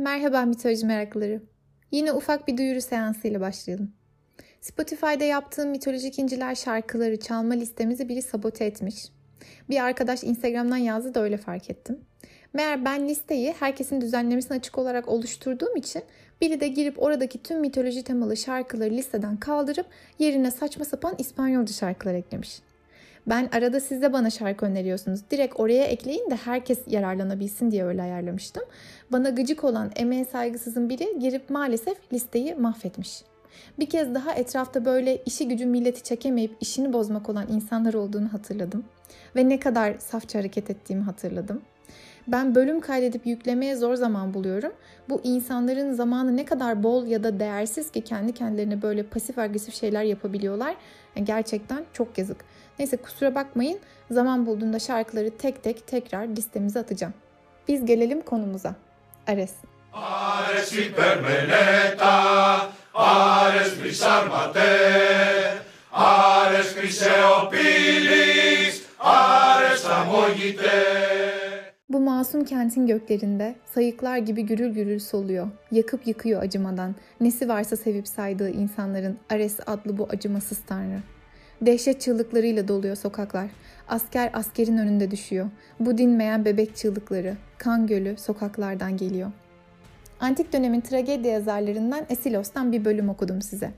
Merhaba mitoloji meraklıları. Yine ufak bir duyuru seansıyla başlayalım. Spotify'da yaptığım mitolojik inciler şarkıları çalma listemizi biri sabote etmiş. Bir arkadaş Instagram'dan yazdı da öyle fark ettim. Meğer ben listeyi herkesin düzenlemesine açık olarak oluşturduğum için biri de girip oradaki tüm mitoloji temalı şarkıları listeden kaldırıp yerine saçma sapan İspanyolca şarkılar eklemiş. Ben arada siz bana şarkı öneriyorsunuz. Direkt oraya ekleyin de herkes yararlanabilsin diye öyle ayarlamıştım. Bana gıcık olan emeğe saygısızın biri girip maalesef listeyi mahvetmiş. Bir kez daha etrafta böyle işi gücü milleti çekemeyip işini bozmak olan insanlar olduğunu hatırladım. Ve ne kadar safça hareket ettiğimi hatırladım. Ben bölüm kaydedip yüklemeye zor zaman buluyorum. Bu insanların zamanı ne kadar bol ya da değersiz ki kendi kendilerine böyle pasif agresif şeyler yapabiliyorlar. Yani gerçekten çok yazık. Neyse kusura bakmayın. Zaman bulduğunda şarkıları tek tek tekrar listemize atacağım. Biz gelelim konumuza. Ares. Ares hipermeneta, Ares brisarmate, Ares criseopilis, Ares amogite. Bu masum kentin göklerinde sayıklar gibi gürül gürül soluyor. Yakıp yıkıyor acımadan. Nesi varsa sevip saydığı insanların Ares adlı bu acımasız tanrı. Dehşet çığlıklarıyla doluyor sokaklar. Asker askerin önünde düşüyor. Bu dinmeyen bebek çığlıkları, kan gölü sokaklardan geliyor. Antik dönemin tragedya yazarlarından Esilos'tan bir bölüm okudum size.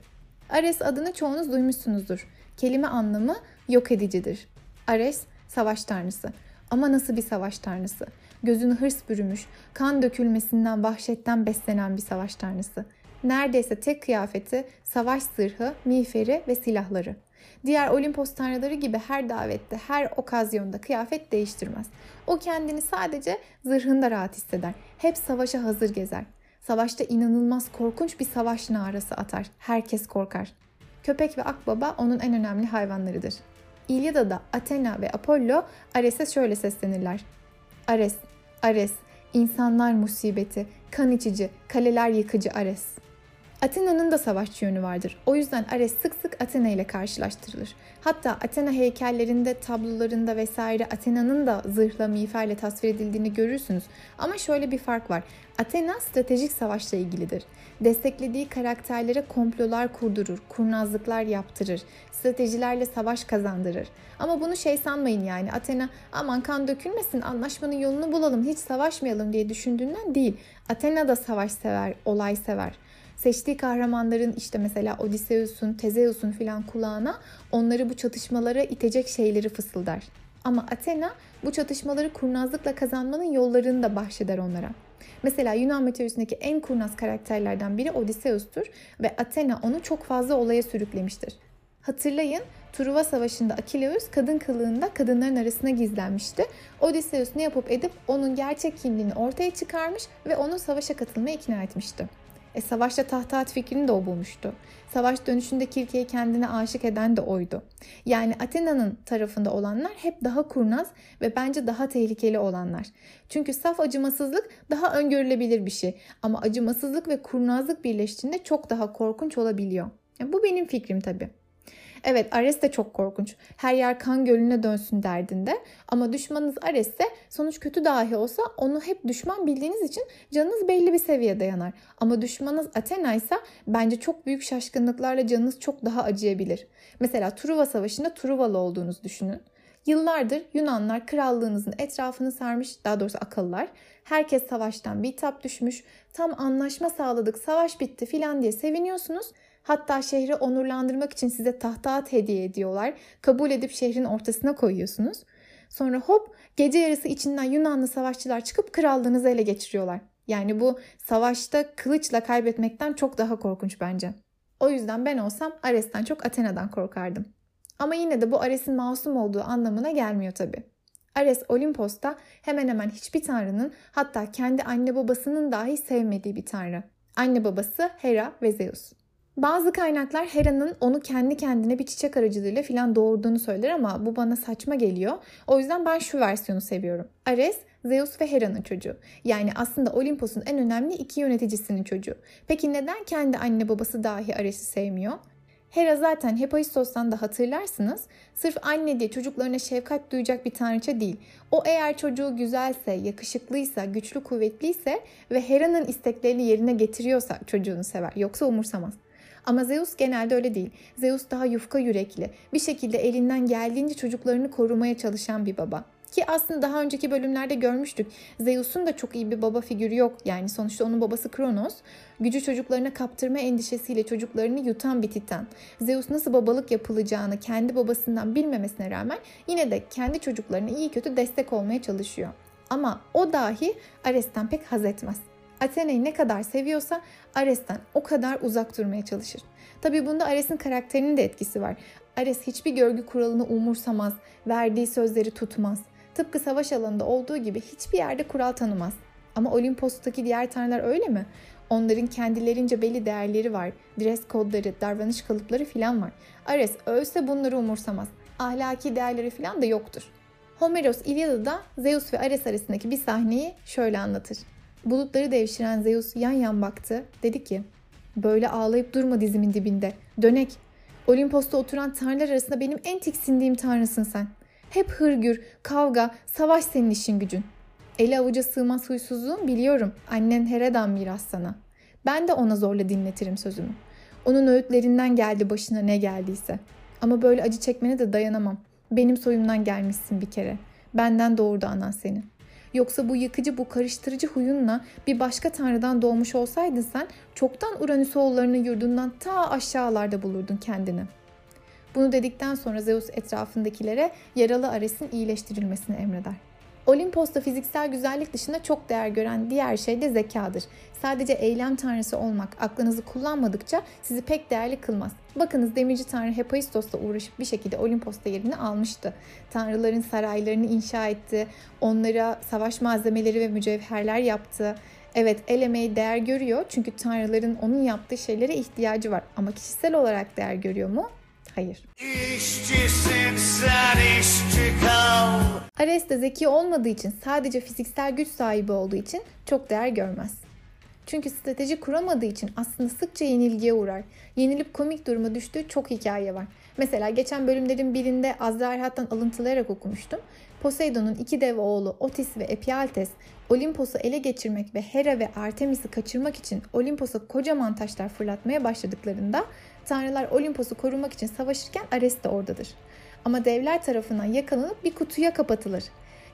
Ares adını çoğunuz duymuşsunuzdur. Kelime anlamı yok edicidir. Ares, savaş tanrısı. Ama nasıl bir savaş tanrısı? Gözünü hırs bürümüş, kan dökülmesinden, vahşetten beslenen bir savaş tanrısı. Neredeyse tek kıyafeti savaş zırhı, miğferi ve silahları. Diğer Olimpos tanrıları gibi her davette, her okazyonda kıyafet değiştirmez. O kendini sadece zırhında rahat hisseder. Hep savaşa hazır gezer. Savaşta inanılmaz korkunç bir savaş narası atar. Herkes korkar. Köpek ve akbaba onun en önemli hayvanlarıdır. İlyada'da Athena ve Apollo Ares'e şöyle seslenirler. Ares, Ares, insanlar musibeti, kan içici, kaleler yıkıcı Ares.'' Athena'nın da savaşçı yönü vardır. O yüzden Ares sık sık Athena ile karşılaştırılır. Hatta Athena heykellerinde, tablolarında vesaire Athena'nın da zırhla, miğferle tasvir edildiğini görürsünüz. Ama şöyle bir fark var. Athena stratejik savaşla ilgilidir. Desteklediği karakterlere komplolar kurdurur, kurnazlıklar yaptırır, stratejilerle savaş kazandırır. Ama bunu şey sanmayın yani Athena aman kan dökülmesin anlaşmanın yolunu bulalım hiç savaşmayalım diye düşündüğünden değil. Athena da savaş sever, olay sever seçtiği kahramanların işte mesela Odysseus'un, Tezeus'un filan kulağına onları bu çatışmalara itecek şeyleri fısıldar. Ama Athena bu çatışmaları kurnazlıkla kazanmanın yollarını da bahşeder onlara. Mesela Yunan mitolojisindeki en kurnaz karakterlerden biri Odysseus'tur ve Athena onu çok fazla olaya sürüklemiştir. Hatırlayın Truva Savaşı'nda Akileus kadın kılığında kadınların arasına gizlenmişti. Odysseus ne yapıp edip onun gerçek kimliğini ortaya çıkarmış ve onu savaşa katılmaya ikna etmişti. E, savaşta tahta at fikrini de o bulmuştu. Savaş dönüşünde Kirke'yi kendine aşık eden de oydu. Yani Athena'nın tarafında olanlar hep daha kurnaz ve bence daha tehlikeli olanlar. Çünkü saf acımasızlık daha öngörülebilir bir şey. Ama acımasızlık ve kurnazlık birleştiğinde çok daha korkunç olabiliyor. Yani bu benim fikrim tabii. Evet Ares de çok korkunç. Her yer kan gölüne dönsün derdinde. Ama düşmanınız Ares ise sonuç kötü dahi olsa onu hep düşman bildiğiniz için canınız belli bir seviyede yanar. Ama düşmanınız Athena ise bence çok büyük şaşkınlıklarla canınız çok daha acıyabilir. Mesela Truva Savaşı'nda Truvalı olduğunuzu düşünün. Yıllardır Yunanlar krallığınızın etrafını sarmış, daha doğrusu akıllar. Herkes savaştan bitap düşmüş, tam anlaşma sağladık, savaş bitti filan diye seviniyorsunuz. Hatta şehri onurlandırmak için size tahta hediye ediyorlar. Kabul edip şehrin ortasına koyuyorsunuz. Sonra hop gece yarısı içinden Yunanlı savaşçılar çıkıp krallığınızı ele geçiriyorlar. Yani bu savaşta kılıçla kaybetmekten çok daha korkunç bence. O yüzden ben olsam Ares'ten çok Athena'dan korkardım. Ama yine de bu Ares'in masum olduğu anlamına gelmiyor tabi. Ares Olimpos'ta hemen hemen hiçbir tanrının hatta kendi anne babasının dahi sevmediği bir tanrı. Anne babası Hera ve Zeus. Bazı kaynaklar Hera'nın onu kendi kendine bir çiçek aracılığıyla filan doğurduğunu söyler ama bu bana saçma geliyor. O yüzden ben şu versiyonu seviyorum. Ares, Zeus ve Hera'nın çocuğu. Yani aslında Olimpos'un en önemli iki yöneticisinin çocuğu. Peki neden kendi anne babası dahi Ares'i sevmiyor? Hera zaten Hephaistos'tan da hatırlarsınız. Sırf anne diye çocuklarına şefkat duyacak bir tanrıça değil. O eğer çocuğu güzelse, yakışıklıysa, güçlü kuvvetliyse ve Hera'nın isteklerini yerine getiriyorsa çocuğunu sever. Yoksa umursamaz. Ama Zeus genelde öyle değil. Zeus daha yufka yürekli, bir şekilde elinden geldiğince çocuklarını korumaya çalışan bir baba. Ki aslında daha önceki bölümlerde görmüştük. Zeus'un da çok iyi bir baba figürü yok. Yani sonuçta onun babası Kronos. Gücü çocuklarına kaptırma endişesiyle çocuklarını yutan bir titan. Zeus nasıl babalık yapılacağını kendi babasından bilmemesine rağmen yine de kendi çocuklarına iyi kötü destek olmaya çalışıyor. Ama o dahi Ares'ten pek haz etmez. Athena'yı ne kadar seviyorsa Ares'ten o kadar uzak durmaya çalışır. Tabi bunda Ares'in karakterinin de etkisi var. Ares hiçbir görgü kuralını umursamaz, verdiği sözleri tutmaz. Tıpkı savaş alanında olduğu gibi hiçbir yerde kural tanımaz. Ama Olimpos'taki diğer tanrılar öyle mi? Onların kendilerince belli değerleri var. Dress kodları, davranış kalıpları filan var. Ares ölse bunları umursamaz. Ahlaki değerleri filan da yoktur. Homeros İlyada'da Zeus ve Ares arasındaki bir sahneyi şöyle anlatır. Bulutları devşiren Zeus yan yan baktı. Dedi ki, böyle ağlayıp durma dizimin dibinde. Dönek. Olimpos'ta oturan tanrılar arasında benim en tiksindiğim tanrısın sen. Hep hırgür, kavga, savaş senin işin gücün. Eli avuca sığmaz huysuzluğun biliyorum. Annen Heredan miras sana. Ben de ona zorla dinletirim sözümü. Onun öğütlerinden geldi başına ne geldiyse. Ama böyle acı çekmene de dayanamam. Benim soyumdan gelmişsin bir kere. Benden doğurdu anan seni. Yoksa bu yıkıcı, bu karıştırıcı huyunla bir başka tanrıdan doğmuş olsaydın sen çoktan Uranüs oğullarının yurdundan ta aşağılarda bulurdun kendini. Bunu dedikten sonra Zeus etrafındakilere yaralı Ares'in iyileştirilmesini emreder. Olimpos'ta fiziksel güzellik dışında çok değer gören diğer şey de zekadır. Sadece eylem tanrısı olmak aklınızı kullanmadıkça sizi pek değerli kılmaz. Bakınız demirci tanrı Hephaistos'la uğraşıp bir şekilde Olimpos'ta yerini almıştı. Tanrıların saraylarını inşa etti, onlara savaş malzemeleri ve mücevherler yaptı. Evet el emeği değer görüyor çünkü tanrıların onun yaptığı şeylere ihtiyacı var. Ama kişisel olarak değer görüyor mu? Hayır. İşçisin sen. Ares de zeki olmadığı için sadece fiziksel güç sahibi olduğu için çok değer görmez. Çünkü strateji kuramadığı için aslında sıkça yenilgiye uğrar. Yenilip komik duruma düştüğü çok hikaye var. Mesela geçen bölümlerin birinde Azrailhat'tan alıntılayarak okumuştum. Poseidon'un iki dev oğlu Otis ve Epialtes Olimpos'u ele geçirmek ve Hera ve Artemis'i kaçırmak için Olimpos'a kocaman taşlar fırlatmaya başladıklarında tanrılar Olimpos'u korumak için savaşırken Ares de oradadır. Ama devler tarafından yakalanıp bir kutuya kapatılır.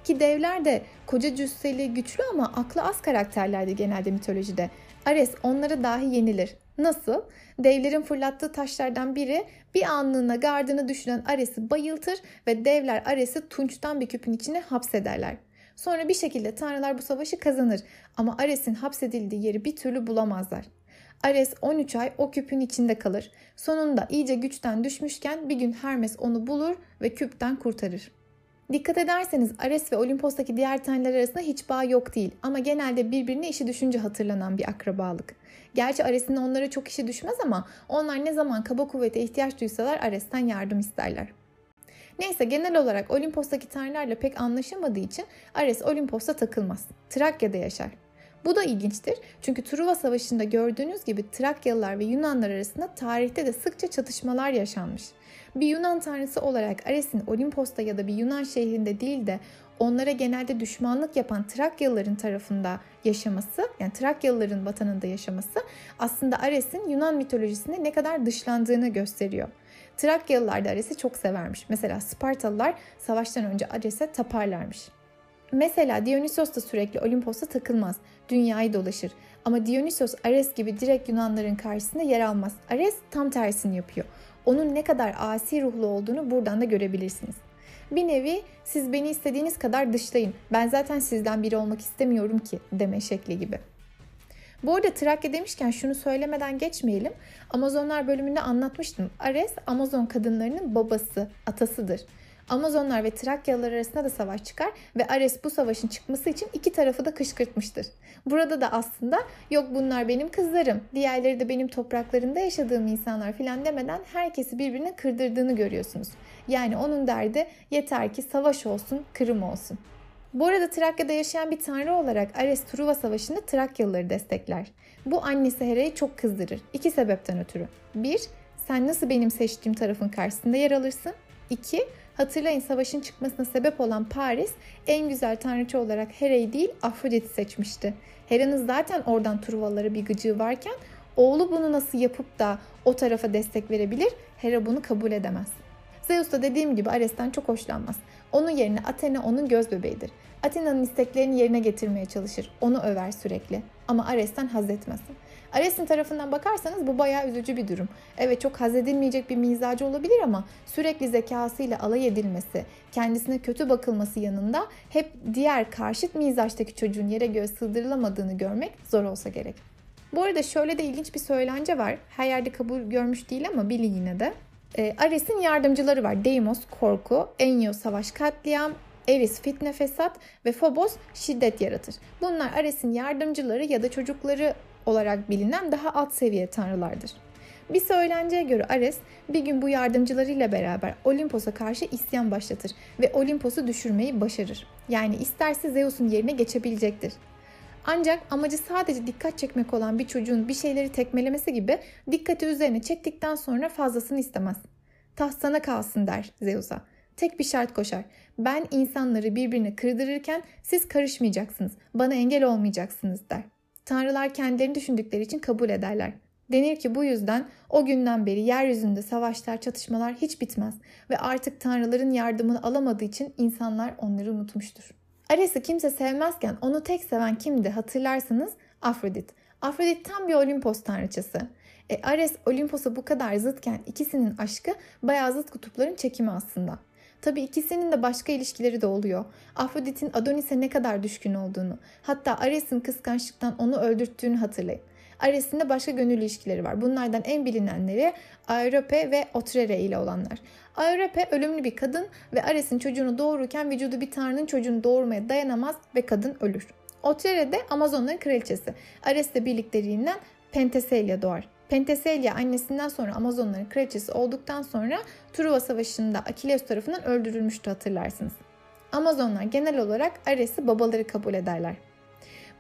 Ki devler de koca cüsseli, güçlü ama aklı az karakterlerdi genelde mitolojide. Ares onlara dahi yenilir. Nasıl? Devlerin fırlattığı taşlardan biri bir anlığına gardını düşünen Ares'i bayıltır ve devler Ares'i tunçtan bir küpün içine hapsederler. Sonra bir şekilde tanrılar bu savaşı kazanır ama Ares'in hapsedildiği yeri bir türlü bulamazlar. Ares 13 ay o küpün içinde kalır. Sonunda iyice güçten düşmüşken bir gün Hermes onu bulur ve küpten kurtarır. Dikkat ederseniz Ares ve Olimpos'taki diğer tanrılar arasında hiç bağ yok değil ama genelde birbirine işi düşünce hatırlanan bir akrabalık. Gerçi Ares'in onlara çok işi düşmez ama onlar ne zaman kaba kuvvete ihtiyaç duysalar Ares'ten yardım isterler. Neyse genel olarak Olimpos'taki tanrılarla pek anlaşamadığı için Ares Olimpos'ta takılmaz. Trakya'da yaşar. Bu da ilginçtir çünkü Truva Savaşı'nda gördüğünüz gibi Trakyalılar ve Yunanlar arasında tarihte de sıkça çatışmalar yaşanmış. Bir Yunan tanrısı olarak Ares'in Olimpos'ta ya da bir Yunan şehrinde değil de onlara genelde düşmanlık yapan Trakyalıların tarafında yaşaması, yani Trakyalıların vatanında yaşaması aslında Ares'in Yunan mitolojisinde ne kadar dışlandığını gösteriyor. Trakyalılar da Ares'i çok severmiş. Mesela Spartalılar savaştan önce Ares'e taparlarmış. Mesela Dionysos da sürekli Olimpos'a takılmaz. Dünyayı dolaşır. Ama Dionysos Ares gibi direkt Yunanların karşısında yer almaz. Ares tam tersini yapıyor. Onun ne kadar asi ruhlu olduğunu buradan da görebilirsiniz. Bir nevi siz beni istediğiniz kadar dışlayın. Ben zaten sizden biri olmak istemiyorum ki deme şekli gibi. Bu arada Trakya demişken şunu söylemeden geçmeyelim. Amazonlar bölümünde anlatmıştım. Ares Amazon kadınlarının babası, atasıdır. Amazonlar ve Trakyalılar arasında da savaş çıkar ve Ares bu savaşın çıkması için iki tarafı da kışkırtmıştır. Burada da aslında yok bunlar benim kızlarım, diğerleri de benim topraklarında yaşadığım insanlar filan demeden herkesi birbirine kırdırdığını görüyorsunuz. Yani onun derdi yeter ki savaş olsun, kırım olsun. Bu arada Trakya'da yaşayan bir tanrı olarak Ares Truva Savaşı'nda Trakyalıları destekler. Bu annesi Hera'yı çok kızdırır. İki sebepten ötürü. Bir, Sen nasıl benim seçtiğim tarafın karşısında yer alırsın? 2. Hatırlayın savaşın çıkmasına sebep olan Paris en güzel tanrıçı olarak Hera'yı değil Afrodit'i seçmişti. Hera'nın zaten oradan Truvalara bir gıcığı varken oğlu bunu nasıl yapıp da o tarafa destek verebilir? Hera bunu kabul edemez. Zeus da dediğim gibi Ares'ten çok hoşlanmaz. Onun yerine Athena onun göz bebeğidir. Athena'nın isteklerini yerine getirmeye çalışır. Onu över sürekli. Ama Ares'ten haz etmez. Ares'in tarafından bakarsanız bu bayağı üzücü bir durum. Evet çok haz edilmeyecek bir mizacı olabilir ama sürekli zekasıyla alay edilmesi, kendisine kötü bakılması yanında hep diğer karşıt mizaçtaki çocuğun yere göğe sığdırılamadığını görmek zor olsa gerek. Bu arada şöyle de ilginç bir söylence var. Her yerde kabul görmüş değil ama bilin yine de. E, Ares'in yardımcıları var. Deimos korku, Enyo savaş katliam, Eris fitne fesat ve Phobos şiddet yaratır. Bunlar Ares'in yardımcıları ya da çocukları olarak bilinen daha alt seviye tanrılardır. Bir söylenceye göre Ares bir gün bu yardımcılarıyla beraber Olimpos'a karşı isyan başlatır ve Olimpos'u düşürmeyi başarır. Yani isterse Zeus'un yerine geçebilecektir. Ancak amacı sadece dikkat çekmek olan bir çocuğun bir şeyleri tekmelemesi gibi dikkati üzerine çektikten sonra fazlasını istemez. Taht sana kalsın der Zeus'a. Tek bir şart koşar. Ben insanları birbirine kırdırırken siz karışmayacaksınız, bana engel olmayacaksınız der. Tanrılar kendilerini düşündükleri için kabul ederler. Denir ki bu yüzden o günden beri yeryüzünde savaşlar, çatışmalar hiç bitmez ve artık tanrıların yardımını alamadığı için insanlar onları unutmuştur. Ares'i kimse sevmezken onu tek seven kimdi hatırlarsanız Afrodit. Afrodit tam bir Olimpos tanrıçası. E, Ares Olimpos'a bu kadar zıtken ikisinin aşkı bayağı zıt kutupların çekimi aslında. Tabi ikisinin de başka ilişkileri de oluyor. Afrodit'in Adonis'e ne kadar düşkün olduğunu, hatta Ares'in kıskançlıktan onu öldürttüğünü hatırlayın. Ares'in de başka gönül ilişkileri var. Bunlardan en bilinenleri Aerope ve Otrere ile olanlar. Aerope ölümlü bir kadın ve Ares'in çocuğunu doğururken vücudu bir tanrının çocuğunu doğurmaya dayanamaz ve kadın ölür. Otrere de Amazonların kraliçesi. Ares'le birlikteliğinden Penteselia doğar. Penteselia annesinden sonra Amazonların kraliçesi olduktan sonra Truva Savaşı'nda Akileus tarafından öldürülmüştü hatırlarsınız. Amazonlar genel olarak Ares'i babaları kabul ederler.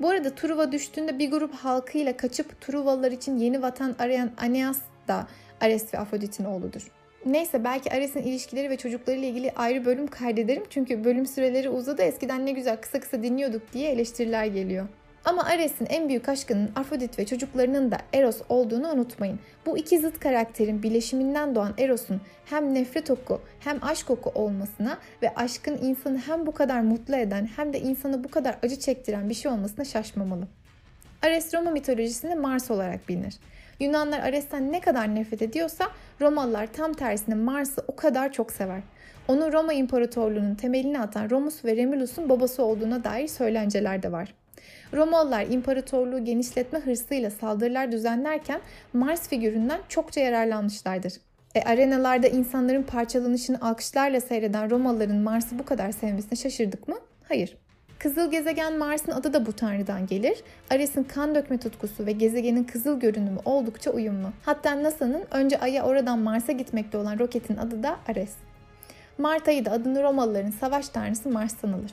Bu arada Truva düştüğünde bir grup halkıyla kaçıp Truvalılar için yeni vatan arayan Aeneas da Ares ve Afrodit'in oğludur. Neyse belki Ares'in ilişkileri ve çocuklarıyla ilgili ayrı bölüm kaydederim. Çünkü bölüm süreleri uzadı. Eskiden ne güzel kısa kısa dinliyorduk diye eleştiriler geliyor. Ama Ares'in en büyük aşkının Afrodit ve çocuklarının da Eros olduğunu unutmayın. Bu iki zıt karakterin bileşiminden doğan Eros'un hem nefret oku hem aşk oku olmasına ve aşkın insanı hem bu kadar mutlu eden hem de insanı bu kadar acı çektiren bir şey olmasına şaşmamalı. Ares Roma mitolojisinde Mars olarak bilinir. Yunanlar Ares'ten ne kadar nefret ediyorsa Romalılar tam tersine Mars'ı o kadar çok sever. Onu Roma İmparatorluğu'nun temelini atan Romus ve Remulus'un babası olduğuna dair söylenceler de var. Romalılar imparatorluğu genişletme hırsıyla saldırılar düzenlerken Mars figüründen çokça yararlanmışlardır. E, arenalarda insanların parçalanışını alkışlarla seyreden Romalıların Mars'ı bu kadar sevmesine şaşırdık mı? Hayır. Kızıl gezegen Mars'ın adı da bu tanrıdan gelir. Ares'in kan dökme tutkusu ve gezegenin kızıl görünümü oldukça uyumlu. Hatta NASA'nın önce Ay'a oradan Mars'a gitmekte olan roketin adı da Ares. Mart ayı da adını Romalıların savaş tanrısı Mars'tan alır.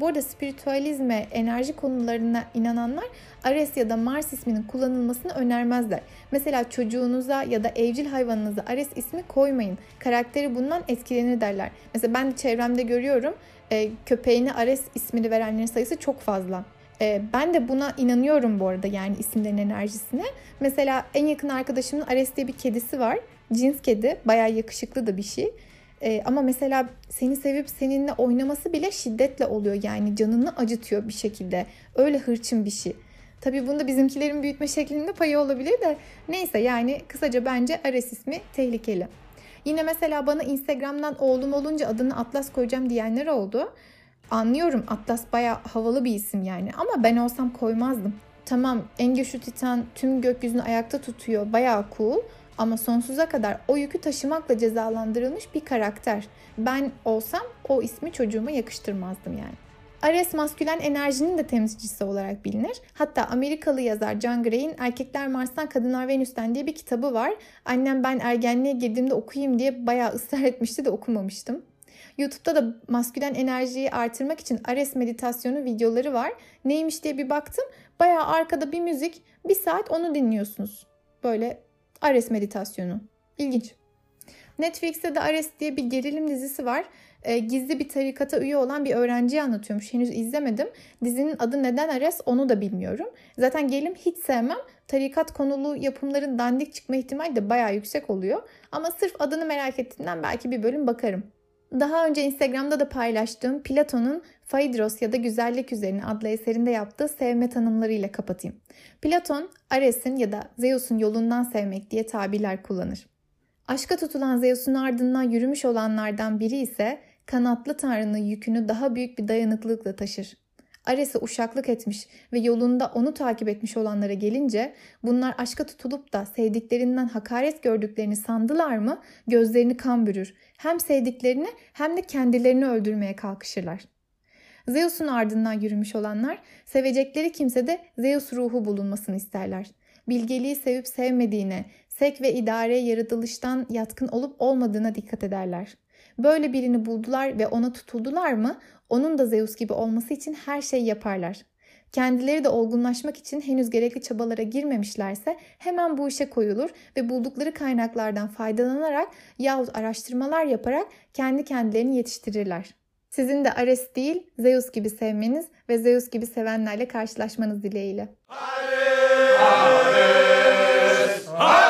Bu arada spiritüalizme, enerji konularına inananlar Ares ya da Mars isminin kullanılmasını önermezler. Mesela çocuğunuza ya da evcil hayvanınıza Ares ismi koymayın. Karakteri bundan etkilenir derler. Mesela ben de çevremde görüyorum e, köpeğine Ares ismini verenlerin sayısı çok fazla. E, ben de buna inanıyorum bu arada yani isimlerin enerjisine. Mesela en yakın arkadaşımın Ares diye bir kedisi var. Cins kedi. Bayağı yakışıklı da bir şey. E, ama mesela seni sevip seninle oynaması bile şiddetle oluyor. Yani canını acıtıyor bir şekilde. Öyle hırçın bir şey. Tabii bunda bizimkilerin büyütme şeklinde payı olabilir de neyse yani kısaca bence Ares ismi tehlikeli. Yine mesela bana Instagram'dan oğlum olunca adını Atlas koyacağım diyenler oldu. Anlıyorum Atlas baya havalı bir isim yani ama ben olsam koymazdım. Tamam en güçlü titan tüm gökyüzünü ayakta tutuyor baya cool ama sonsuza kadar o yükü taşımakla cezalandırılmış bir karakter. Ben olsam o ismi çocuğuma yakıştırmazdım yani. Ares maskülen enerjinin de temsilcisi olarak bilinir. Hatta Amerikalı yazar John Gray'in Erkekler Mars'tan Kadınlar Venüs'ten diye bir kitabı var. Annem ben ergenliğe girdiğimde okuyayım diye bayağı ısrar etmişti de okumamıştım. YouTube'da da maskülen enerjiyi artırmak için Ares meditasyonu videoları var. Neymiş diye bir baktım. Bayağı arkada bir müzik, bir saat onu dinliyorsunuz. Böyle Ares meditasyonu. İlginç. Netflix'te de Ares diye bir gerilim dizisi var. E, gizli bir tarikata üye olan bir öğrenciyi anlatıyormuş. Henüz izlemedim. Dizinin adı neden Ares onu da bilmiyorum. Zaten gerilim hiç sevmem. Tarikat konulu yapımların dandik çıkma ihtimali de bayağı yüksek oluyor. Ama sırf adını merak ettiğimden belki bir bölüm bakarım. Daha önce Instagram'da da paylaştığım Platon'un Phaedros ya da Güzellik Üzerine adlı eserinde yaptığı sevme tanımlarıyla kapatayım. Platon, Ares'in ya da Zeus'un yolundan sevmek diye tabirler kullanır. Aşka tutulan Zeus'un ardından yürümüş olanlardan biri ise kanatlı tanrının yükünü daha büyük bir dayanıklılıkla taşır. Ares'e uşaklık etmiş ve yolunda onu takip etmiş olanlara gelince bunlar aşka tutulup da sevdiklerinden hakaret gördüklerini sandılar mı gözlerini kan bürür. Hem sevdiklerini hem de kendilerini öldürmeye kalkışırlar. Zeus'un ardından yürümüş olanlar sevecekleri kimsede Zeus ruhu bulunmasını isterler. Bilgeliği sevip sevmediğine, sek ve idareye yaratılıştan yatkın olup olmadığına dikkat ederler. Böyle birini buldular ve ona tutuldular mı onun da Zeus gibi olması için her şeyi yaparlar. Kendileri de olgunlaşmak için henüz gerekli çabalara girmemişlerse hemen bu işe koyulur ve buldukları kaynaklardan faydalanarak yahut araştırmalar yaparak kendi kendilerini yetiştirirler. Sizin de Ares değil Zeus gibi sevmeniz ve Zeus gibi sevenlerle karşılaşmanız dileğiyle. Ares! Ares!